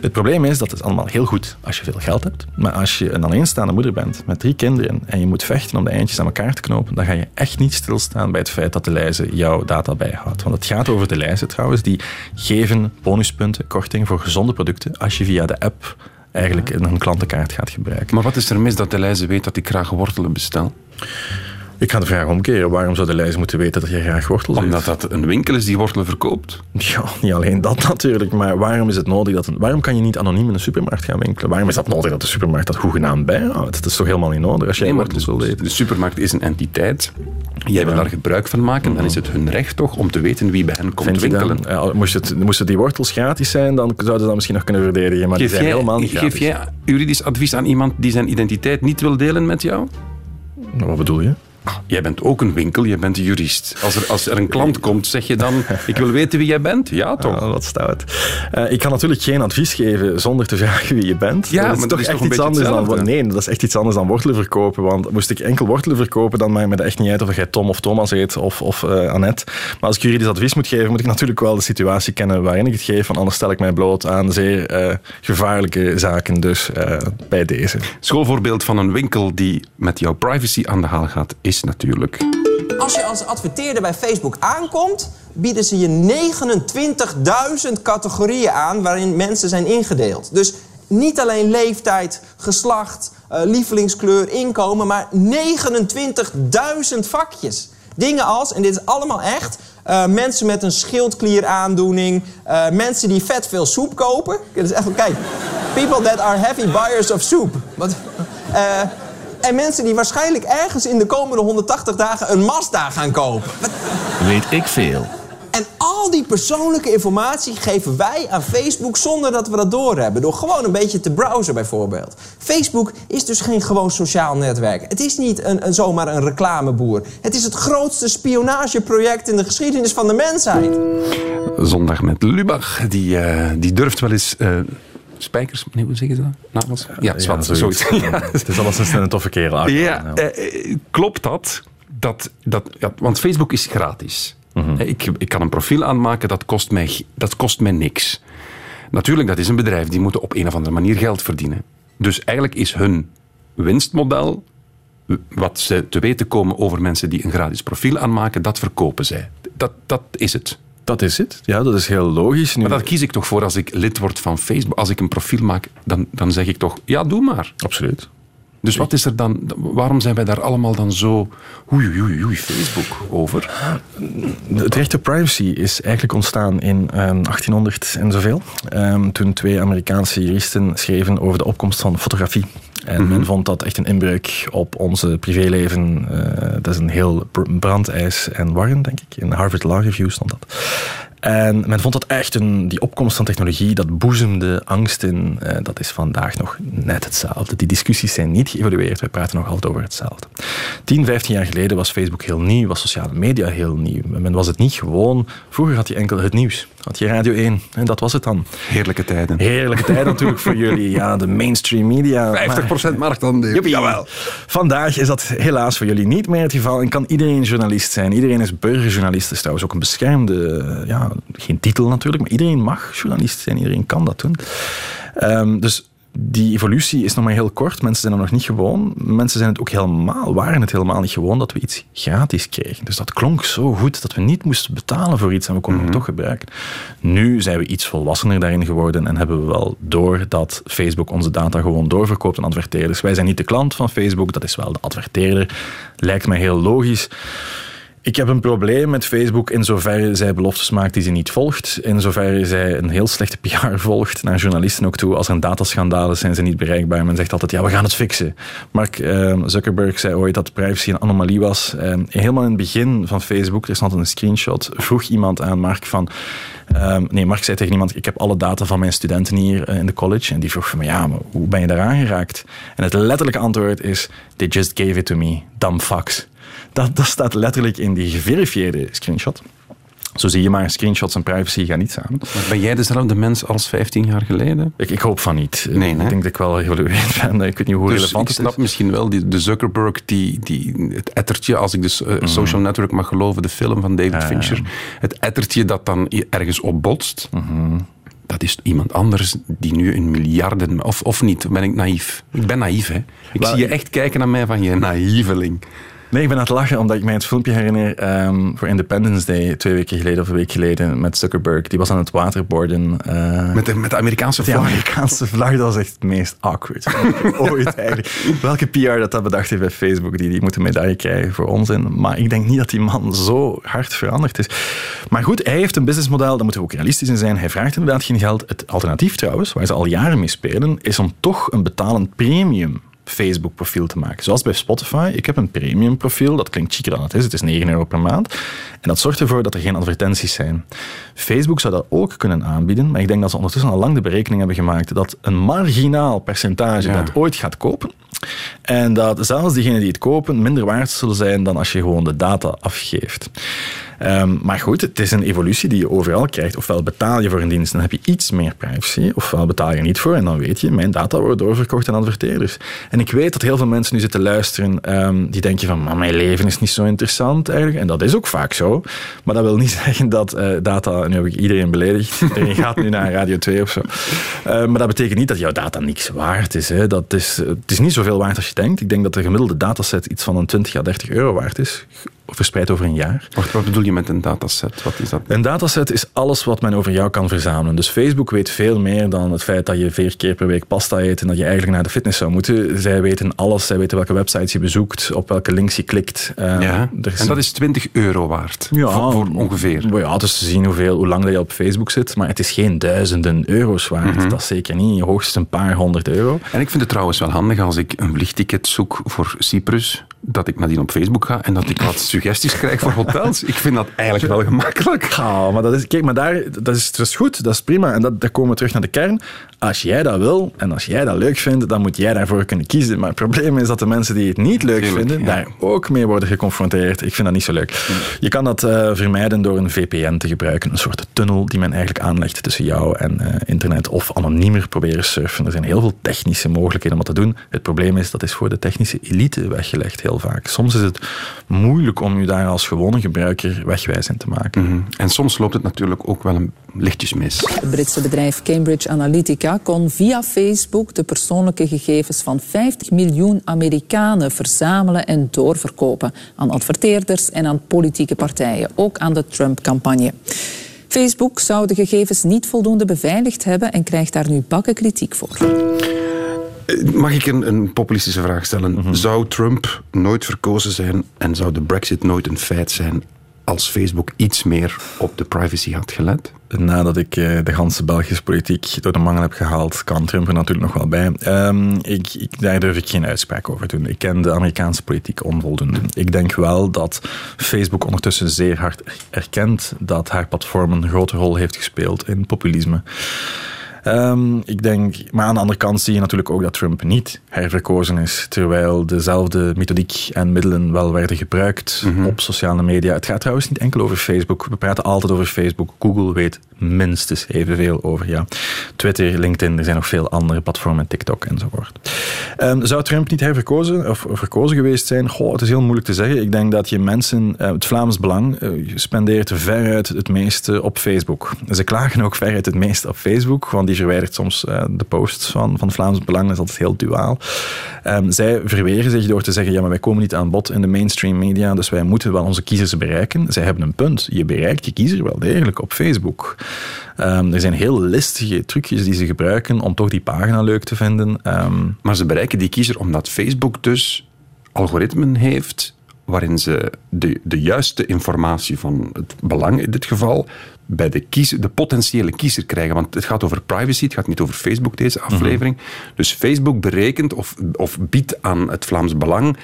Het probleem is, dat is allemaal heel goed als je veel geld hebt. Maar als je een alleenstaande moeder bent met drie kinderen en je moet vechten om de eindjes aan elkaar te knopen, dan ga je echt niet stilstaan bij het feit dat de lijzen jouw data bijhoudt. Want het gaat over de lijzen trouwens, die geven bonuspunten, korting voor gezonde producten als je via de app eigenlijk een klantenkaart gaat gebruiken. Maar wat is er mis dat de lijzen weet dat ik graag wortelen bestel? Ik ga de vraag omkeren. Waarom zou de lijst moeten weten dat je graag wortels Omdat dat een winkel is die wortelen verkoopt. Ja, niet alleen dat natuurlijk. Maar waarom is het nodig dat... Een, waarom kan je niet anoniem in een supermarkt gaan winkelen? Waarom is dat nodig dat de supermarkt dat hoegenaamd bijhoudt? Dat is toch helemaal niet nodig als jij nee, wortels wil eten? De supermarkt is een entiteit. Jij wil daar gebruik van maken. Dan is het hun recht toch om te weten wie bij hen komt winkelen. ja, moest het, moesten die wortels gratis zijn, dan zouden ze dat misschien nog kunnen verdedigen. Maar geef die zijn jij, helemaal niet gratis. Geef jij juridisch advies aan iemand die zijn identiteit niet wil delen met jou? Wat bedoel je? Jij bent ook een winkel, je bent een jurist. Als er, als er een klant komt, zeg je dan: Ik wil weten wie jij bent? Ja, toch? Oh, wat stout. Uh, ik kan natuurlijk geen advies geven zonder te vragen wie je bent. Ja, dat is toch echt iets anders dan. Nee, dat is echt iets anders dan wortelen verkopen. Want moest ik enkel wortelen verkopen, dan maakt me echt niet uit of jij Tom of Thomas heet of, of uh, Annette. Maar als ik juridisch advies moet geven, moet ik natuurlijk wel de situatie kennen waarin ik het geef. Want anders stel ik mij bloot aan zeer uh, gevaarlijke zaken. Dus bij deze. Schoolvoorbeeld van een winkel die met jouw privacy aan de haal gaat, is natuurlijk. Als je als adverteerder bij Facebook aankomt, bieden ze je 29.000 categorieën aan waarin mensen zijn ingedeeld. Dus niet alleen leeftijd, geslacht, uh, lievelingskleur, inkomen, maar 29.000 vakjes. Dingen als, en dit is allemaal echt, uh, mensen met een schildklieraandoening, uh, mensen die vet veel soep kopen. Dat is echt, kijk, people that are heavy buyers of soup. Wat, en mensen die waarschijnlijk ergens in de komende 180 dagen een Mazda gaan kopen. Weet ik veel. En al die persoonlijke informatie geven wij aan Facebook zonder dat we dat doorhebben. Door gewoon een beetje te browsen bijvoorbeeld. Facebook is dus geen gewoon sociaal netwerk. Het is niet een, een zomaar een reclameboer. Het is het grootste spionageproject in de geschiedenis van de mensheid. Zondag met Lubach. Die, uh, die durft wel eens... Uh spijkers, nee, hoe zeggen ze dat? Nagels? Ja, ja, zoiets. Ja. Het is alleszins een toffe kerel. Ja, ja. Uh, klopt dat? dat, dat ja, want Facebook is gratis. Mm -hmm. ik, ik kan een profiel aanmaken, dat kost, mij, dat kost mij niks. Natuurlijk, dat is een bedrijf, die moeten op een of andere manier geld verdienen. Dus eigenlijk is hun winstmodel, wat ze te weten komen over mensen die een gratis profiel aanmaken, dat verkopen zij. Dat, dat is het. Dat is het. Ja, dat is heel logisch. Nu... Maar dat kies ik toch voor als ik lid word van Facebook. Als ik een profiel maak, dan, dan zeg ik toch, ja, doe maar. Absoluut. Dus wat is er dan, waarom zijn wij daar allemaal dan zo oei, oei, oei, Facebook over? Het recht op privacy is eigenlijk ontstaan in 1800 ehm, en zoveel. Um, toen twee Amerikaanse juristen schreven over de opkomst van fotografie. En mm men vond dat echt een inbreuk op onze privéleven. Uh, dat is een heel brandijs en warm, denk ik. In Harvard Law Review stond dat. En men vond dat echt een, die opkomst van technologie, dat boezemde angst in. Eh, dat is vandaag nog net hetzelfde. Die discussies zijn niet geëvalueerd. Wij praten nog altijd over hetzelfde. 10, 15 jaar geleden was Facebook heel nieuw, was sociale media heel nieuw. Men was het niet gewoon. Vroeger had je enkel het nieuws. Had je Radio 1 en dat was het dan. Heerlijke tijden. Heerlijke tijden natuurlijk voor jullie. Ja, de mainstream media. 50% marktaandeel. Jawel. Vandaag is dat helaas voor jullie niet meer het geval en kan iedereen journalist zijn. Iedereen is burgerjournalist. Dat is trouwens ook een beschermde, ja, geen titel natuurlijk, maar iedereen mag journalist zijn. Iedereen kan dat doen. Um, dus die evolutie is nog maar heel kort. Mensen zijn er nog niet gewoon. Mensen zijn het ook helemaal, waren het helemaal niet gewoon dat we iets gratis kregen. Dus dat klonk zo goed dat we niet moesten betalen voor iets en we konden het toch gebruiken. Nu zijn we iets volwassener daarin geworden en hebben we wel door dat Facebook onze data gewoon doorverkoopt aan adverteerders. Wij zijn niet de klant van Facebook, dat is wel de adverteerder. Lijkt mij heel logisch. Ik heb een probleem met Facebook in zoverre zij beloftes maakt die ze niet volgt. In zoverre zij een heel slechte PR volgt naar journalisten ook toe. Als er een dataschandaal is, zijn ze niet bereikbaar. Men zegt altijd, ja, we gaan het fixen. Mark uh, Zuckerberg zei ooit dat privacy een anomalie was. Uh, helemaal in het begin van Facebook, er stond een screenshot, vroeg iemand aan Mark van... Uh, nee, Mark zei tegen iemand, ik heb alle data van mijn studenten hier in de college. En die vroeg van ja, maar hoe ben je daar aangeraakt? En het letterlijke antwoord is, they just gave it to me, dumb fucks. Dat, dat staat letterlijk in die geverifieerde screenshot. Zo zie je maar, screenshots en privacy gaan niet samen. Maar ben jij dezelfde mens als 15 jaar geleden? Ik, ik hoop van niet. Nee, ik denk dat ik wel geëvolueerd ben. Ik weet niet hoe dus relevant ik snap het is. misschien wel die, de Zuckerberg, die, die, het ettertje, als ik de uh, Social Network mag geloven, de film van David Ja, Fincher, het ettertje dat dan ergens opbotst. Mhm. Dat is iemand anders die nu een miljarden... Of, of niet, ben ik naïef? Ik ben naïef, hè. Ik zie je echt kijken naar mij van je naïveling. Nee, ik ben aan het lachen omdat ik mij het filmpje herinner ehm, voor Independence Day, twee weken geleden of een week geleden, met Zuckerberg. Die was aan het waterboarden. eh, Met de, met de Amerikaanse de vlag. Amerikaanse vlag, dat was echt het meest awkward ooit eigenlijk. Welke PR dat dat bedacht heeft bij Facebook, die, die moet een medaille krijgen voor onzin. Maar ik denk niet dat die man zo hard veranderd is. Maar goed, hij heeft een businessmodel, daar moeten we ook realistisch in zijn. Hij vraagt inderdaad geen geld. Het alternatief trouwens, waar ze al jaren mee spelen, is om toch een betalend premium Facebook profiel te maken. Zoals bij Spotify. Ik heb een premium profiel. Dat klinkt chiquer dan het is. Het is 9 euro per maand. En dat zorgt ervoor dat er geen advertenties zijn. Facebook zou dat ook kunnen aanbieden. Maar ik denk dat ze ondertussen al lang de berekening hebben gemaakt dat een marginaal percentage Ja. dat ooit gaat kopen. En dat zelfs diegenen die het kopen minder waard zullen zijn dan als je gewoon de data afgeeft. Ehm, maar goed, het is een evolutie die je overal krijgt. Ofwel betaal je voor een dienst en dan heb je iets meer privacy, ofwel betaal je er niet voor en dan weet je, mijn data wordt doorverkocht aan adverteerders. En ik weet dat heel veel mensen nu zitten luisteren ehm, die denken van, maar mijn leven is niet zo interessant eigenlijk. En dat is ook vaak zo. Maar dat wil niet zeggen dat eh, data, nu heb ik iedereen beledigd, iedereen gaat nu naar Radio 2 of zo. Eh, maar dat betekent niet dat jouw data niks waard is. Hè. Dat is het is niet zoveel waard als je denkt. Ik denk dat de gemiddelde dataset iets van een 20 à 30 euro waard is, verspreid over een jaar. Wacht, wat bedoel je met een dataset? Wat is dat? Een dataset is alles wat men over jou kan verzamelen. Dus Facebook weet veel meer dan het feit dat je vier keer per week pasta eet en dat je eigenlijk naar de fitness zou moeten. Zij weten alles. Zij weten welke websites je bezoekt, op welke links je klikt. Eh, Ja, is en dat is 20 euro waard. Ja, voor, voor ongeveer. Ja, dus te zien hoeveel, hoe lang dat je op Facebook zit. Maar het is geen duizenden euro's waard. Mhm. Dat is zeker niet. Hoogstens een paar honderd euro. En ik vind het trouwens wel handig als ik een vliegticket zoek voor Cyprus, dat ik nadien op Facebook ga en dat ik wat suggesties krijg voor hotels. Ik vind dat eigenlijk wel gemakkelijk. Ja, maar dat is, kijk, maar daar, dat, is, dat is goed, dat is prima. En dat, daar komen we terug naar de kern. Als jij dat wil en als jij dat leuk vindt, dan moet jij daarvoor kunnen kiezen. Maar het probleem is dat de mensen die het niet leuk vinden, ja. daar ook mee worden geconfronteerd. Ik vind dat niet zo leuk. Je kan dat eh, vermijden door een VPN te gebruiken. Een soort tunnel die men eigenlijk aanlegt tussen jou en eh, internet. Of anoniemer proberen surfen. Er zijn heel veel technische mogelijkheden om dat te doen. Het probleem is, dat is voor de technische elite weggelegd heel vaak. Soms is het moeilijk om je daar als gewone gebruiker wegwijs in te maken. Mhm. En soms loopt het natuurlijk ook wel een lichtjes mis. Het Britse bedrijf Cambridge Analytica kon via Facebook de persoonlijke gegevens van 50 miljoen Amerikanen verzamelen en doorverkopen aan adverteerders en aan politieke partijen, ook aan de Trump-campagne. Facebook zou de gegevens niet voldoende beveiligd hebben en krijgt daar nu bakken kritiek voor. Eh, Mag ik een, een populistische vraag stellen? Zou Trump nooit verkozen zijn en zou de Brexit nooit een feit zijn als Facebook iets meer op de privacy had gelet? nadat ik uh, de ganse Belgische politiek door de mangel heb gehaald, kan Trump er natuurlijk nog wel bij. Um, ik, ik, daar durf ik geen uitspraak over doen. Ik ken de Amerikaanse politiek onvoldoende. Ik denk wel dat Facebook ondertussen zeer hard erkent dat haar platform een grote rol heeft gespeeld in populisme. Um, ik denk, maar aan de andere kant zie je natuurlijk ook dat Trump niet herverkozen is, terwijl dezelfde methodiek en middelen wel werden gebruikt mm -hmm. op sociale media. Het gaat trouwens niet enkel over Facebook. We praten altijd over Facebook. Google weet minstens evenveel over. Ja. Twitter, LinkedIn, er zijn nog veel andere platformen, TikTok enzovoort. Um, zou Trump niet herverkozen of verkozen geweest zijn? Goh, het is heel moeilijk te zeggen. Ik denk dat je mensen, uh, het Vlaams Belang uh, spendeert veruit het meeste op Facebook. Ze klagen ook veruit het meeste op Facebook, want die verwijdert soms uh, de posts van, van Vlaams Belang. Dat is altijd heel duaal. Um, zij verweren zich door te zeggen, ja, maar wij komen niet aan bod in de mainstream media, dus wij moeten wel onze kiezers bereiken. Zij hebben een punt. Je bereikt je kiezer wel degelijk op Facebook. Um, er zijn heel listige trucjes die ze gebruiken om toch die pagina leuk te vinden. Um, maar ze bereiken die kiezer omdat Facebook dus algoritmen heeft waarin ze de, de juiste informatie van het belang in dit geval bij de, kiezer, de potentiële kiezer krijgen. Want het gaat over privacy, het gaat niet over Facebook, deze aflevering. Mm -hmm. Dus Facebook berekent of, of biedt aan het Vlaams Belang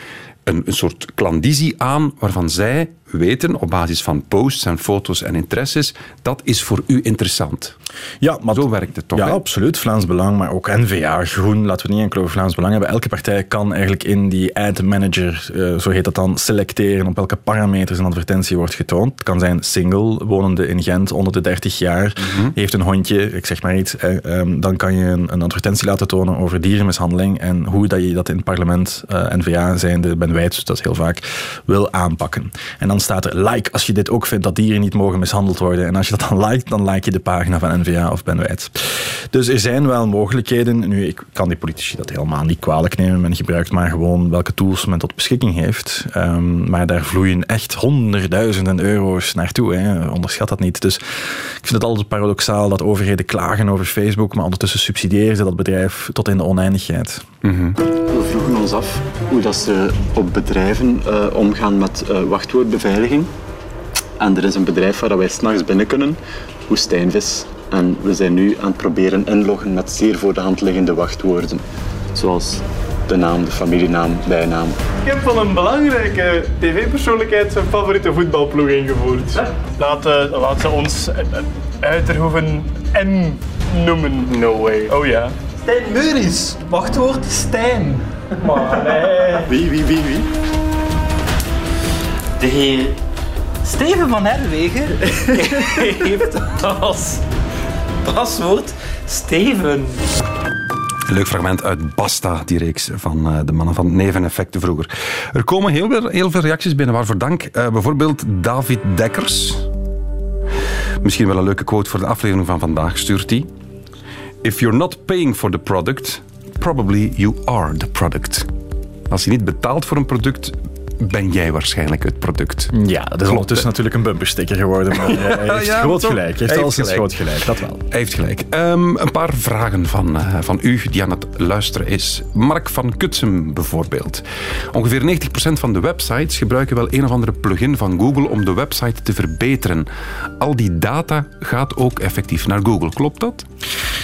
een, een soort klandizie aan waarvan zij weten op basis van posts en foto's en interesses, dat is voor u interessant. Ja, maar zo werkt het toch? Ja, absoluut. Vlaams Belang, maar ook N-VA, Groen. Laten we niet enkel over Vlaams Belang hebben. Elke partij kan eigenlijk in die ad manager, uh, zo heet dat dan, selecteren op welke parameters een advertentie wordt getoond. Het kan zijn single, wonende in Gent, onder de 30 jaar, mm -hmm. heeft een hondje, ik zeg maar iets. Eh, um, dan kan je een, een, advertentie laten tonen over dierenmishandeling en hoe dat je dat in het parlement, uh, N-VA zijnde, Ben Wijts, dat heel vaak, wil aanpakken. En dan staat er like als je dit ook vindt dat dieren niet mogen mishandeld worden. En als je dat dan liked, dan like je de pagina van NVA of Ben Wijts. Dus er zijn wel mogelijkheden. Nu, ik kan die politici dat helemaal niet kwalijk nemen. Men gebruikt maar gewoon welke tools men tot beschikking heeft. Um, maar daar vloeien echt honderdduizenden euro's naartoe. Hè. Onderschat dat niet. Dus ik vind het altijd paradoxaal dat overheden klagen over Facebook, maar ondertussen subsidiëren ze dat bedrijf tot in de oneindigheid. Mm -hmm. We vroegen ons af hoe dat ze op bedrijven uh, omgaan met uh, wachtwoordbeveiliging. En er is een bedrijf waar wij s'nachts binnen kunnen, Woestijnvis. En we zijn nu aan het proberen inloggen met zeer voor de hand liggende wachtwoorden. Zoals de naam, de familienaam, bijnaam. Ik heb van een belangrijke tv-persoonlijkheid zijn favoriete voetbalploeg ingevoerd. Huh? Laat, uh, laat ze ons Uiterhoeven N noemen. No way. Oh ja. Stijn Meuris. Wachtwoord Stijn. Maar nee. Wie, wie, wie, wie? De heer Steven van Herwegen heeft als paswoord Steven. Leuk fragment uit Basta, die reeks van uh, de mannen van Neveneffecten vroeger. Er komen heel veel, heel veel reacties binnen, waarvoor dank. Uh, bijvoorbeeld David Dekkers. Misschien wel een leuke quote voor de aflevering van vandaag, stuurt hij. If you're not paying for the product, probably you are the product. Als je niet betaalt voor een product, ben jij waarschijnlijk het product. Ja, dat is ondertussen natuurlijk een bumpersticker geworden. Maar hij heeft ja, groot gelijk. Hij heeft, heeft groot gelijk, dat wel. Hij heeft gelijk. Um, een paar vragen van, uh, van u die aan het luisteren is. Mark van Kutsem bijvoorbeeld. Ongeveer 90% van de websites gebruiken wel een of andere plugin van Google om de website te verbeteren. Al die data gaat ook effectief naar Google. Klopt dat?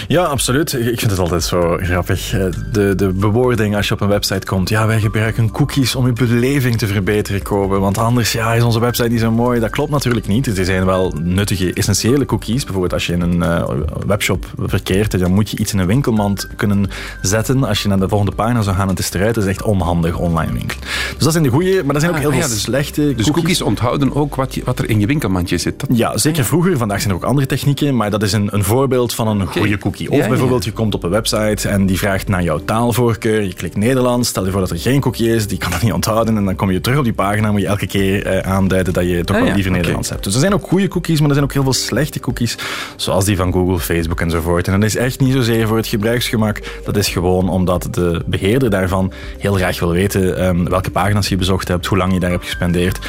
Ja, absoluut. Ik vind het altijd zo grappig. De, de bewoording als je op een website komt. Ja, wij gebruiken cookies om je beleving te verbeteren komen. Want anders ja, is onze website niet zo mooi. Dat klopt natuurlijk niet. Dus er zijn wel nuttige, essentiële cookies. Bijvoorbeeld als je in een uh, webshop verkeert, dan moet je iets in een winkelmand kunnen zetten. Als je naar de volgende pagina zou gaan, het is eruit. Dat is echt onhandig online winkelen. Dus dat zijn de goede, maar er zijn ook heel ah, veel ja, dus, Dus slechte cookies. cookies onthouden ook wat, je, wat er in je winkelmandje zit. Dat... Ja, zeker vroeger. Vandaag zijn er ook andere technieken, maar dat is een, een voorbeeld van een okay. goede cookie. Of ja, bijvoorbeeld, je komt op een website en die vraagt naar jouw taalvoorkeur. Je klikt Nederlands. Stel je voor dat er geen cookie is, die kan dat niet onthouden. En dan kom je terug op die pagina, moet je elke keer uh, aanduiden dat je toch ah, wel liever Nederlands hebt. Dus er zijn ook goede cookies, maar er zijn ook heel veel slechte cookies. Zoals die van Google, Facebook enzovoort. En dat is echt niet zozeer voor het gebruiksgemak. Dat is gewoon omdat de beheerder daarvan heel graag wil weten um, welke pagina's je bezocht hebt, hoe lang je daar hebt gespendeerd.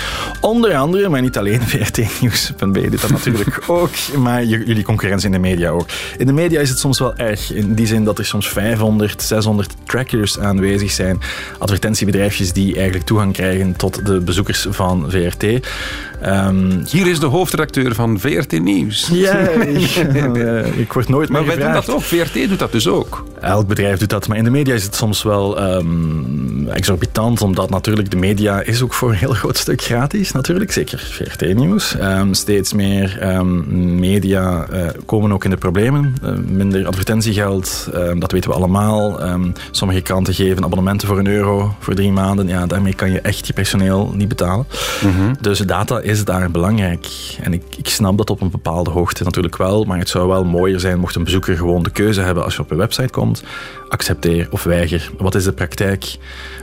Onder andere, maar niet alleen, vrtnieuws.be doet dat natuurlijk ook, maar jullie concurrentie in de media ook. In de media is het soms wel erg, in die zin dat er soms 500, 600 trackers aanwezig zijn. Advertentiebedrijfjes die eigenlijk toegang krijgen tot de bezoekers van VRT. Ehm, Hier is de hoofdredacteur van VRT Nieuws. ja, ik, ik word nooit Maar meer wij doen dat ook. VRT doet dat dus ook. Elk bedrijf doet dat, maar in de media is het soms wel ehm, exorbitant, omdat natuurlijk de media is ook voor een heel groot stuk gratis, natuurlijk, zeker VRT-nieuws. Ehm, steeds meer ehm, media eh, komen ook in de problemen, minder advertentiegeld, ehm, dat weten we allemaal. Ehm, sommige kranten geven abonnementen voor een euro voor drie maanden, ja, daarmee kan je echt je personeel niet betalen. Dus data is daar belangrijk. En ik, ik snap dat op een bepaalde hoogte natuurlijk wel, maar het zou wel mooier zijn mocht een bezoeker gewoon de keuze hebben als je op een website komt. Accepteer of weiger. Wat is de praktijk?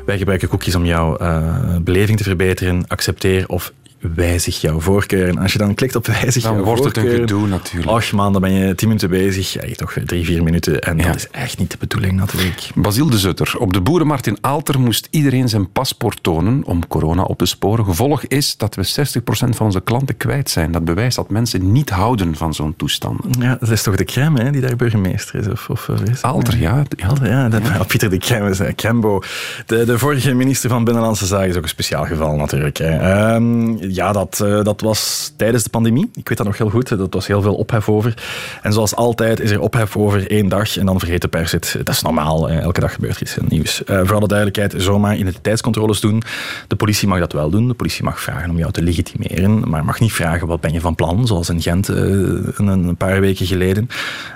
Wij gebruiken cookies om jouw eh, beleving te verbeteren. Accepteer of wijzig jouw voorkeur. En als je dan klikt op wijzig Dan jouw wordt het een gedoe natuurlijk. Och man, dan ben je tien minuten bezig. Ja, je toch drie, vier minuten. En Ja. dat is echt niet de bedoeling natuurlijk. Basil de Zutter. Op de boerenmarkt in Aalter moest iedereen zijn paspoort tonen om corona op te sporen. Gevolg is dat we 60% van onze klanten kwijt zijn. Dat bewijst dat mensen niet houden van zo'n toestand. Ja, dat is toch de crème hè, die daar burgemeester is? Of, of, is Aalter, ja. ja. Aalter, ja. Dat, ja, Pieter de Crème is eh, Crembo. De, de vorige minister van Binnenlandse Zaken is ook een speciaal geval natuurlijk. Hè. Ehm, ja, dat, eh, dat was tijdens de pandemie. Ik weet dat nog heel goed. Dat was heel veel ophef over. En zoals altijd is er ophef over één dag en dan vergeet de pers het. Dat is normaal. Elke dag gebeurt er iets nieuws. Eh, voor alle duidelijkheid, zomaar identiteitscontroles doen. De politie mag dat wel doen. De politie mag vragen om jou te legitimeren, maar mag niet vragen wat ben je van plan, zoals in Gent eh, een, een paar weken geleden.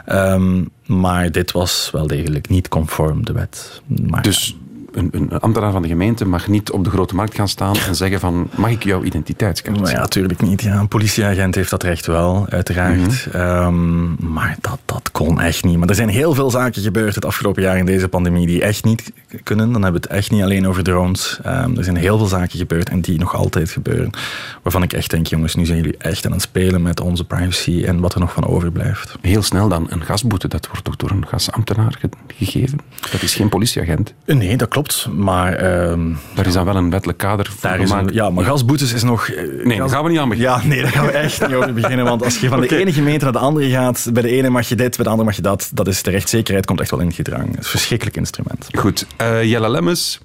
Ehm, maar dit was wel degelijk niet conform de wet. Maar Dus een, een ambtenaar van de gemeente mag niet op de grote markt gaan staan en zeggen van, mag ik jouw identiteitskaart Maar ja, natuurlijk niet. Ja, een politieagent heeft dat recht wel, uiteraard. Mhm. Ehm, maar dat, dat kon echt niet. Maar er zijn heel veel zaken gebeurd het afgelopen jaar in deze pandemie die echt niet kunnen. Dan hebben we het echt niet alleen over drones. Ehm, er zijn heel veel zaken gebeurd en die nog altijd gebeuren. Waarvan ik echt denk, jongens, nu zijn jullie echt aan het spelen met onze privacy en wat er nog van overblijft. Heel snel dan een gasboete, dat wordt ook door een gasambtenaar ge- gegeven. Dat is geen politieagent. Nee, dat klopt. Maar ehm, Daar is dan wel een wettelijk kader voor daar is een, gemaakt. ja, maar gasboetes is nog... eh, Nee, daar gas- gaan we niet aan beginnen. Ja, nee, daar gaan we echt niet over beginnen. Want als je van de ene gemeente naar de andere gaat, bij de ene mag je dit, bij de andere mag je dat. Dat is de rechtszekerheid komt echt wel in het gedrang. Het is een verschrikkelijk instrument. Goed, eh, Jelle Lemmens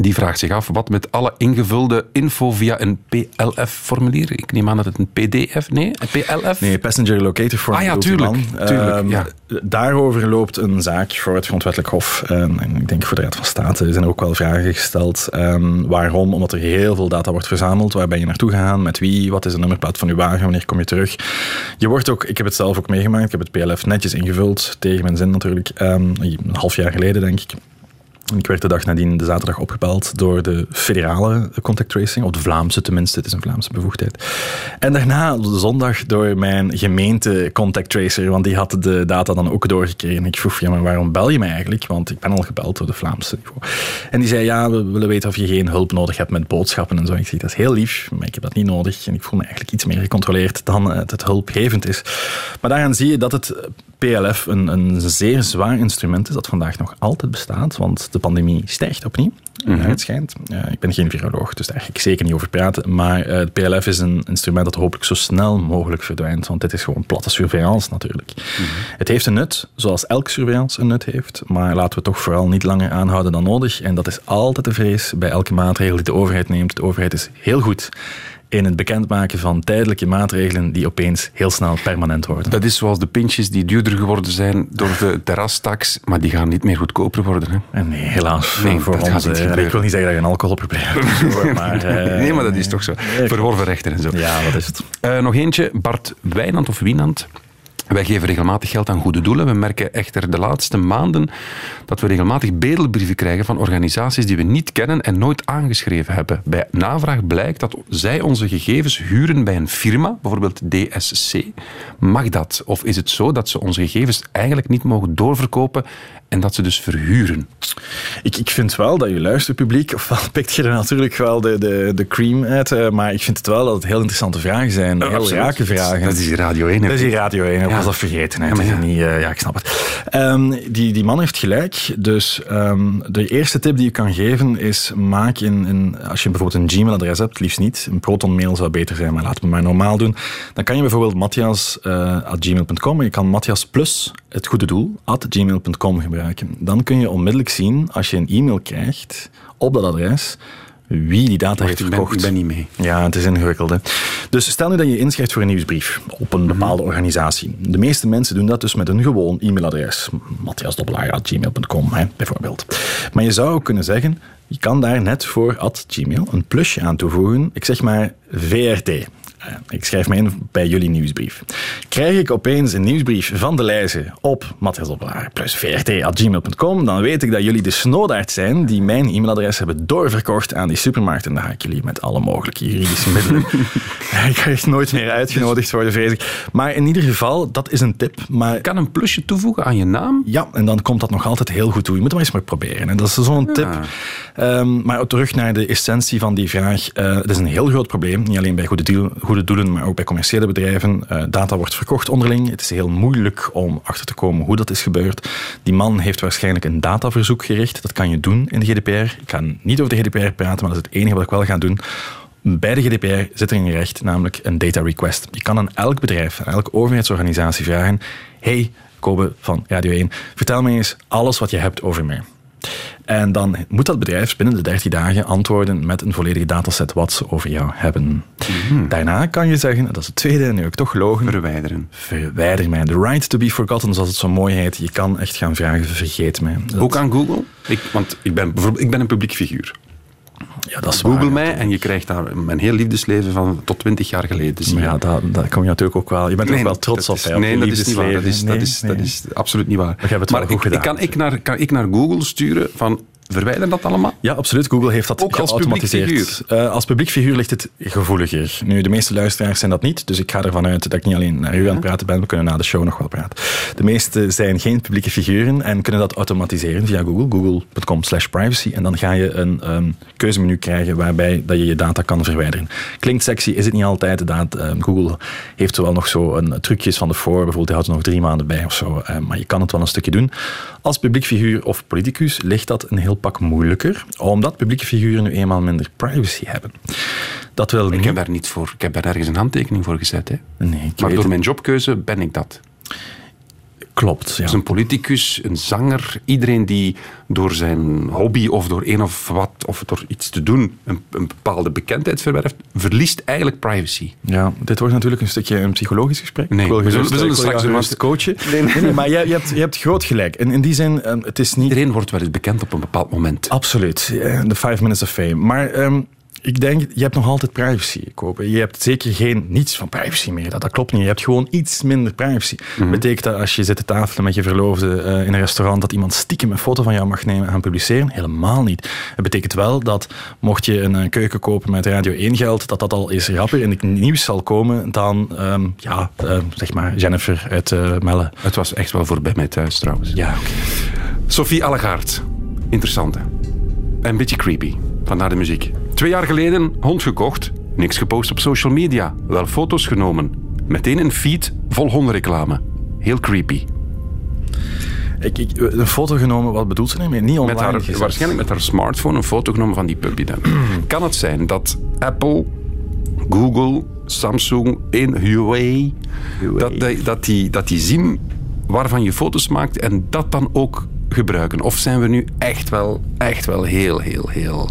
die vraagt zich af wat met alle ingevulde info via een PLF-formulier. Ik neem aan dat het een PDF, nee, een PLF? Nee, Passenger Locator Form. Ah ja, tuurlijk, tuurlijk, Ehm, ja. Daarover loopt een zaak voor het Grondwettelijk Hof. En, en ik denk voor de Raad van State zijn er ook wel vragen gesteld. Ehm, waarom? Omdat er heel veel data wordt verzameld. Waar ben je naartoe gegaan? Met wie? Wat is de nummerplaat van uw wagen? Wanneer kom je terug? Je wordt ook, ik heb het zelf ook meegemaakt. Ik heb het PLF netjes ingevuld. Tegen mijn zin natuurlijk. Ehm, een half jaar geleden, denk ik. Ik werd de dag nadien, de zaterdag, opgebeld door de federale contact tracing, of de Vlaamse tenminste, het is een Vlaamse bevoegdheid. En daarna, de zondag, door mijn gemeente contact tracer, want die had de data dan ook doorgekregen. Ik vroeg, ja, maar waarom bel je mij eigenlijk? Want ik ben al gebeld door de Vlaamse niveau. En die zei, ja, we willen weten of je geen hulp nodig hebt met boodschappen en zo. Ik zei, dat is heel lief, maar ik heb dat niet nodig. En ik voel me eigenlijk iets meer gecontroleerd dan eh, het hulpgevend is. Maar daaraan zie je dat het PLF een, een zeer zwaar instrument is dat vandaag nog altijd bestaat, want de pandemie stijgt opnieuw. naar het schijnt. Eh, ik ben geen viroloog, dus daar ga ik zeker niet over praten. Maar eh, het PLF is een instrument dat hopelijk zo snel mogelijk verdwijnt, want dit is gewoon platte surveillance natuurlijk. Het heeft een nut, zoals elk surveillance een nut heeft, maar laten we toch vooral niet langer aanhouden dan nodig. En dat is altijd de vrees bij elke maatregel die de overheid neemt. De overheid is heel goed in het bekendmaken van tijdelijke maatregelen die opeens heel snel permanent worden. Dat is zoals de pintjes die duurder geworden zijn door de terrastax, maar die gaan niet meer goedkoper worden. Hè? En nee, helaas Nee, voor dat gaat ons. eh, ik wil niet zeggen dat je een alcoholprobleem hebt. Maar, eh, nee, maar dat is toch zo. Verworven rechten en zo. Ja, dat is het. Eh, nog eentje, Bart Wijnand of Wienand. Wij geven regelmatig geld aan goede doelen. We merken echter de laatste maanden dat we regelmatig bedelbrieven krijgen van organisaties die we niet kennen en nooit aangeschreven hebben. Bij navraag blijkt dat zij onze gegevens huren bij een firma, bijvoorbeeld DSC. Mag dat? Of is het zo dat ze onze gegevens eigenlijk niet mogen doorverkopen en dat ze dus verhuren. Ik, ik vind wel dat je luisterpubliek, ofwel pikt je er natuurlijk wel de, de, de cream uit, eh, maar ik vind het wel dat het heel interessante vragen zijn. heel absoluut. rake vragen. Dat is Radio 1. hè. Dat is hier Radio 1, ik Ja. was dat vergeten. Hè. Ja, maar niet, eh, ja, ik snap het. Ehm, die, die man heeft gelijk. Dus ehm, de eerste tip die je kan geven is, maak in, in, als je bijvoorbeeld een Gmail-adres hebt, liefst niet, een Proton-mail zou beter zijn, maar laten we maar normaal doen. Dan kan je bijvoorbeeld matthias.gmail.com, je kan Matthias plus het goede doel, at gmail.com gebruiken. Dan kun je onmiddellijk zien, als je een e-mail krijgt op dat adres, wie die data heeft ik ben, verkocht. ik ben niet mee. Ja, het is ingewikkeld. Hè? Dus stel nu dat je inschrijft voor een nieuwsbrief op een bepaalde organisatie. De meeste mensen doen dat dus met een gewoon e-mailadres. matthiasdobbelaar.gmail.com hè, bijvoorbeeld. Maar je zou ook kunnen zeggen, je kan daar net voor at gmail een plusje aan toevoegen. Ik zeg maar VRT. Eh, Ik schrijf me in bij jullie nieuwsbrief. Krijg ik opeens een nieuwsbrief van de lijzen op Matthias Dobbelaar plus vrt.gmail.com, dan weet ik dat jullie de snoodaard zijn die mijn e-mailadres hebben doorverkocht aan die supermarkt. En dan ga ik jullie met alle mogelijke juridische middelen. ik ga echt nooit meer uitgenodigd worden, vrees ik. Maar in ieder geval, dat is een tip. Maar Kan een plusje toevoegen aan je naam? ja, en dan komt dat nog altijd heel goed toe. Je moet het maar eens maar proberen. En dat is zo'n tip. Ehm, maar terug naar de essentie van die vraag. Eh, het is een heel groot probleem. Niet alleen bij goede, deal- goede doelen, maar ook bij commerciële bedrijven. Eh, data wordt onderling. Het is heel moeilijk om achter te komen hoe dat is gebeurd. Die man heeft waarschijnlijk een dataverzoek gericht. Dat kan je doen in de GDPR. Ik ga niet over de GDPR praten, maar dat is het enige wat ik wel ga doen. Bij de GDPR zit er een recht, namelijk een data request. Je kan aan elk bedrijf, aan elke overheidsorganisatie vragen: Hey, Kobe van Radio 1, vertel me eens alles wat je hebt over mij. En dan moet dat bedrijf binnen de 13 dagen antwoorden met een volledige dataset wat ze over jou hebben. Daarna kan je zeggen, dat is het tweede, nu heb ik toch gelogen, Verwijderen. verwijder mij. The right to be forgotten, zoals het zo mooi heet. Je kan echt gaan vragen, vergeet mij. Dat- Ook aan Google? Ik, want ik ben, bijvoorbeeld, ik ben een publiek figuur. Ja, dat is Google mij en je krijgt daar mijn heel liefdesleven van tot 20 jaar geleden zien. Maar ja, daar, daar kom je natuurlijk ook wel... Je bent er ook wel trots op, hè, nee, dat is niet waar. Dat is, dat, is, Nee, dat is absoluut niet waar. Maar maar ik, ik kan, ik, naar, kan ik naar Google sturen van verwijder dat allemaal? Ja, absoluut. Google heeft dat Ook als geautomatiseerd. publiek Eh, als publiek figuur ligt het gevoeliger. Nu, de meeste luisteraars zijn dat niet, dus ik ga ervan uit dat ik niet alleen naar u aan het praten ben, we kunnen na de show nog wel praten. De meeste zijn geen publieke figuren en kunnen dat automatiseren via Google, google.com slash privacy. En dan ga je een ehm, keuzemenu krijgen waarbij dat je je data kan verwijderen. Klinkt sexy, is het niet altijd. Dat, ehm, Google heeft wel nog zo een trucjes van de voor, bijvoorbeeld die houdt er nog drie maanden bij of zo. eh, maar je kan het wel een stukje doen. Als publiek figuur of politicus ligt dat een heel pak moeilijker, omdat publieke figuren nu eenmaal minder privacy hebben. Dat wil Ik heb daar niet voor. Ik heb daar ergens een handtekening voor gezet. Hè. Nee, ik Maar weet door het. mijn jobkeuze ben ik dat. Klopt, ja. Dus een politicus, een zanger, iedereen die door zijn hobby of door een of wat, of door iets te doen, een, een bepaalde bekendheid verwerft, verliest eigenlijk privacy. Ja, dit wordt natuurlijk een stukje een psychologisch gesprek. Nee, we zullen- we wil straks gerust coachen. Nee, nee, maar je, je, hebt, je hebt groot gelijk. En in die zin, ehm, het is niet... Iedereen wordt wel eens bekend op een bepaald moment. Absoluut, eh, de five minutes of fame. Maar ehm, ik denk, je hebt nog altijd privacy, Kopen. Je hebt zeker geen niets van privacy meer. Dat, dat klopt niet. Je hebt gewoon iets minder privacy. Betekent dat als je zit te tafelen met je verloofde eh, in een restaurant, dat iemand stiekem een foto van jou mag nemen en gaan publiceren? Helemaal niet. Het betekent wel dat mocht je een eh, keuken kopen met Radio 1 geld, dat dat al eens rapper in het nieuws zal komen dan, ehm, ja, eh, zeg maar, Jennifer uit eh, Melle. Het was echt wel voorbij mij thuis trouwens. Ja, oké. Sophie Allegaard. Interessante. En een beetje creepy. Vandaar de muziek. Twee jaar geleden hond gekocht. Niks gepost op social media. Wel foto's genomen. Meteen een feed vol hondenreclame. Heel creepy. Ik, ik, een foto genomen, wat bedoelt ze ermee? Niet Met online haar, gezet. waarschijnlijk met haar smartphone een foto genomen van die puppy dan. kan het zijn dat Apple, Google, Samsung en Huawei, Dat, die, dat, die, dat die zien waarvan je foto's maakt en dat dan ook gebruiken? Of zijn we nu echt wel, echt wel heel, heel, heel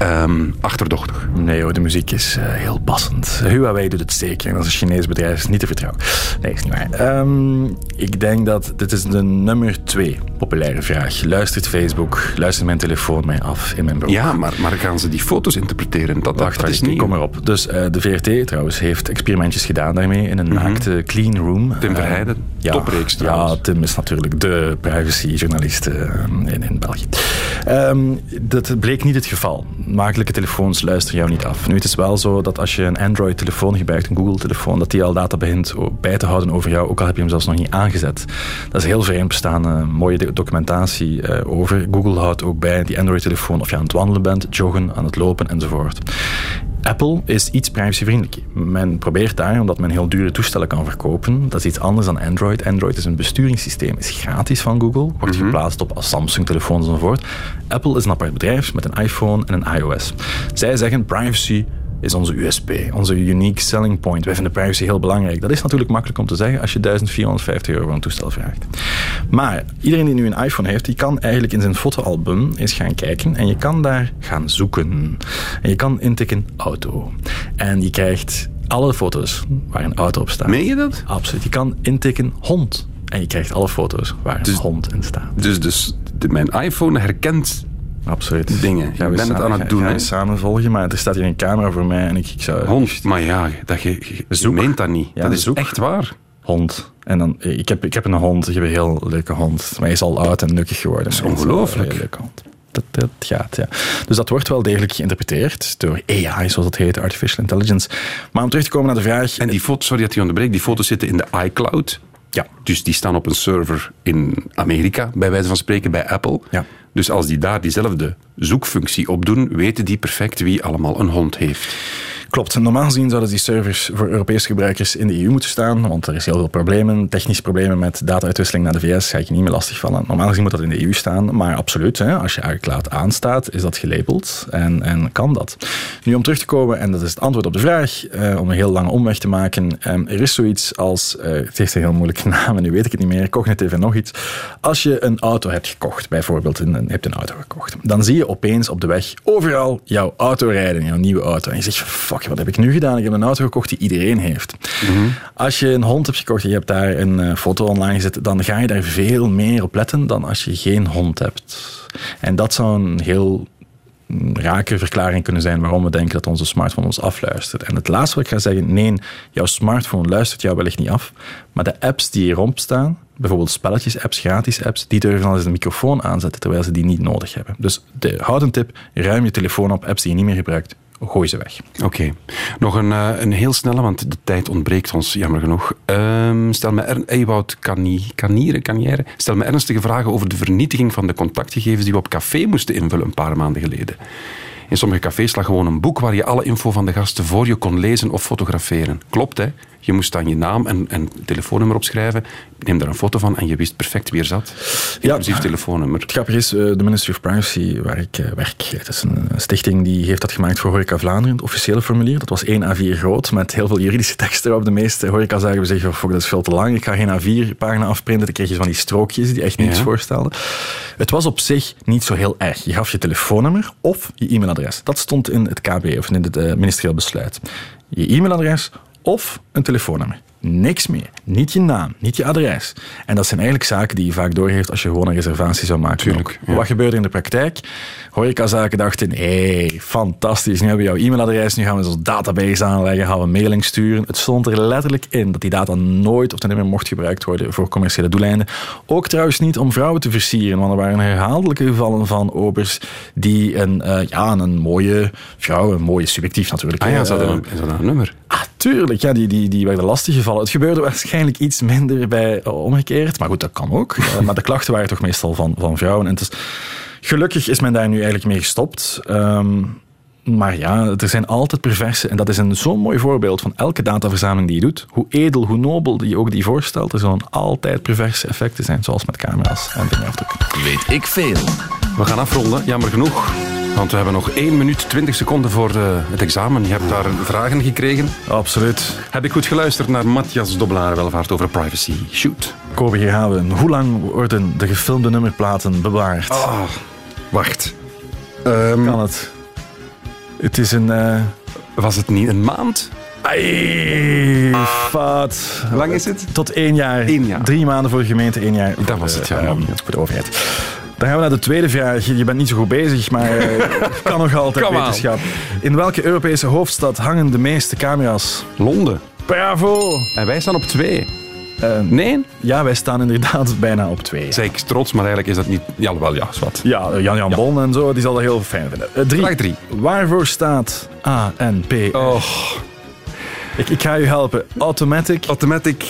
ehm, achterdochtig? Nee hoor, de muziek is eh, heel passend. Huawei doet het zeker. En dat is een Chinees bedrijf, is niet te vertrouwen. Nee, is niet waar. Ehm, ik denk dat dit is de nummer twee populaire vraag. Luistert Facebook, luistert mijn telefoon mij af in mijn broek? Ja, maar, maar gaan ze die foto's interpreteren? Dat, Wacht, dat is niet... kom erop. Dus eh, de VRT trouwens heeft experimentjes gedaan daarmee in een naakte clean room. Mhm. Tim Eh, Verheijden, ja, topreeks Ja, trouwens. Tim is natuurlijk de privacyjournalist in, in België. Ehm, dat bleek niet het geval. Makelijke telefoons luisteren jou niet af. Nu, het is wel zo dat als je een Android-telefoon gebruikt, een Google-telefoon, dat die al data begint bij te houden over jou, ook al heb je hem zelfs nog niet aangezet. Dat is heel vreemd bestaan, eh, eh, mooie documentatie eh, over. Google houdt ook bij die Android-telefoon of je aan het wandelen bent, joggen, aan het lopen enzovoort. Apple is iets privacyvriendelijk. Men probeert daar, omdat men heel dure toestellen kan verkopen, dat is iets anders dan Android. Android is een besturingssysteem, is gratis van Google, wordt geplaatst op Samsung-telefoons enzovoort. Apple is een apart bedrijf met een iPhone en een iOS. Zij zeggen privacy is onze USP, onze unique selling point. Wij vinden privacy heel belangrijk. Dat is natuurlijk makkelijk om te zeggen als je 1450 euro voor een toestel vraagt. Maar iedereen die nu een iPhone heeft, die kan eigenlijk in zijn fotoalbum eens gaan kijken en je kan daar gaan zoeken. En je kan intikken auto. En je krijgt alle foto's waar een auto op staat. Meen je dat? Absoluut. Je kan intikken hond. En je krijgt alle foto's waar Dus- een hond in staat. Dus, dus de- mijn iPhone herkent Absoluut. dingen. Je bent het aan het doen, hè? samen volgen, maar er staat hier een camera voor mij en ik, ik zou... hond. Maar ja, dat je, je, meent dat niet. Ja, dat is zoek. echt waar. hond. En dan, ik, heb, ik heb een hond, ik heb een heel leuke hond. Maar hij is al oud en nukkig geworden. Dat is ongelooflijk. Een leuke hond. Dat, dat gaat, ja. Dus dat wordt wel degelijk geïnterpreteerd door AI, zoals dat heet, Artificial Intelligence. Maar om terug te komen naar de vraag... En die foto's, sorry dat je onderbreekt, die foto's zitten in de iCloud. Ja. Dus die staan op een server in Amerika, bij wijze van spreken, bij Apple. Ja. Dus als die daar diezelfde zoekfunctie opdoen, weten die perfect wie allemaal een hond heeft. Klopt. Normaal gezien zouden die servers voor Europese gebruikers in de EU moeten staan, want er is heel veel problemen, technische problemen met data-uitwisseling naar de VS, ga ik je niet meer lastigvallen. Normaal gezien moet dat in de EU staan, maar absoluut, hè, als je iCloud aanstaat, is dat gelabeld en, en kan dat. Nu om terug te komen, en dat is het antwoord op de vraag, eh, om een heel lange omweg te maken, eh, er is zoiets als, eh, het heeft een heel moeilijke naam en nu weet ik het niet meer, cognitieve en nog iets. Als je een auto hebt gekocht, bijvoorbeeld, een, hebt een auto gekocht, dan zie je opeens op de weg overal jouw auto rijden, jouw nieuwe auto. En je zegt, fuck, wat heb ik nu gedaan? Ik heb een auto gekocht die iedereen heeft. Als je een hond hebt gekocht en je hebt daar een eh, foto online gezet, dan ga je daar veel meer op letten dan als je geen hond hebt. En dat zou een heel mm, rake verklaring kunnen zijn waarom we denken dat onze smartphone ons afluistert. En het laatste wat ik ga zeggen, nee, jouw smartphone luistert jou wellicht niet af, maar de apps die hierop staan, bijvoorbeeld spelletjes-apps, gratis-apps, die durven al eens de microfoon aanzetten terwijl ze die niet nodig hebben. Dus de houd een tip, ruim je telefoon op, apps die je niet meer gebruikt, gooi ze weg. Oké. Nog een, eh, een heel snelle, want de tijd ontbreekt ons, jammer genoeg. Ehm, stel me stel me ernstige vragen over de vernietiging van de contactgegevens die we op café moesten invullen een paar maanden geleden. In sommige cafés lag gewoon een boek waar je alle info van de gasten voor je kon lezen of fotograferen. Klopt, hè? Je moest dan je naam en, en telefoonnummer opschrijven. Neem daar een foto van en je wist perfect wie er zat. Inclusief telefoonnummer. Het grappige is, eh, de Ministry of Privacy, waar ik eh, werk, dat is een stichting die heeft dat gemaakt voor Horeca Vlaanderen, het officiële formulier. Dat was 1 A4 groot, met heel veel juridische tekst erop. De meeste horecazaken zeggen, fuck, dat is veel te lang, ik ga geen A4-pagina afprinten. Dan kreeg je van die strookjes die echt niets Ja. voorstelden. Het was op zich niet zo heel erg. Je gaf je telefoonnummer of je e-mailadres. Dat stond in het KB, of in het eh, ministerieel besluit. Je e-mailadres of een telefoonnummer. Niks meer. Niet je naam, niet je adres. En dat zijn eigenlijk zaken die je vaak doorgeeft als je gewoon een reservatie zou maken. Tuurlijk, ja. Wat gebeurde in de praktijk? Horecazaken dachten, hé, hey, fantastisch, nu hebben we jouw e-mailadres, nu gaan we zo'n database aanleggen, gaan we mailing sturen. Het stond er letterlijk in dat die data nooit of ten meer mocht gebruikt worden voor commerciële doeleinden. Ook trouwens niet om vrouwen te versieren, want er waren herhaaldelijke gevallen van obers die een, eh, ja, een mooie vrouw, een mooie subjectief natuurlijk. Ah ja, hè, ze hadden eh, een, ze hadden een nummer. Ah, tuurlijk. Ja, die, die, die werden lastig gevallen. Het gebeurde waarschijnlijk iets minder bij eh, omgekeerd. Maar goed, dat kan ook. Eh, maar de klachten waren toch meestal van, van vrouwen. En het is, gelukkig is men daar nu eigenlijk mee gestopt. Ehm, maar ja, er zijn altijd perverse. En dat is een zo'n mooi voorbeeld van elke dataverzameling die je doet. Hoe edel, hoe nobel je ook die voorstelt. Er zullen altijd perverse effecten zijn. Zoals met camera's en vingerafdrukken. Weet ik veel. We gaan afronden, jammer genoeg. Want we hebben nog 1 minuut 20 seconden voor eh, het examen. Je hebt daar vragen gekregen. Absoluut. Heb ik goed geluisterd naar Matthias Dobbelaar welvaart over privacy? Shoot. Kobe, we. Hoe lang worden de gefilmde nummerplaten bewaard? Ah, wacht. Ehm, Kan het? Het is een... eh, was het niet een maand? Ai, fout. Hoe lang is het? Tot één jaar. Eén jaar. Drie maanden voor de gemeente, één jaar Dat was het, ja. ehm, voor de overheid. Dan gaan we naar de tweede vraag. Je bent niet zo goed bezig, maar eh, kan nog altijd Come wetenschap. In welke Europese hoofdstad hangen de meeste camera's? Londen. Bravo! En wij staan op 2. Eh, Nee? ja, wij staan inderdaad bijna op twee. Zeg ik trots, maar eigenlijk is dat niet... Ja, wel ja, wat. Ja, Jan-Jan Bon en zo, die zal dat heel fijn vinden. Eh, drie. Vraag drie. Waarvoor staat ANP? Oh, Ik, ik ga u helpen. Automatic. automatic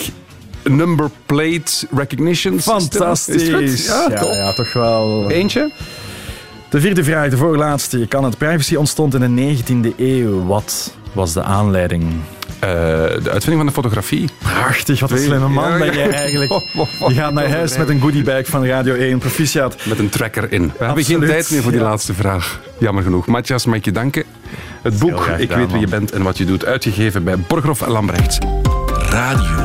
number plate recognition. Fantastisch. Ja, ja, toch wel. Eentje? De vierde vraag, de voorlaatste. Kan het privacy ontstond in de 19e eeuw? Wat was de aanleiding? Eh, de uitvinding van de fotografie. Prachtig, wat een slimme man ben ja. jij eigenlijk. Je gaat naar huis met een goodiebag van Radio 1. Proficiat. Met een tracker in. We hebben geen Absoluut, tijd meer voor die ja. laatste vraag. Jammer genoeg. Matthias, mag ik je danken. Het boek Ik weet wie je bent en wat je doet, uitgegeven bij Borghoff en Lambrechts. Radio 1.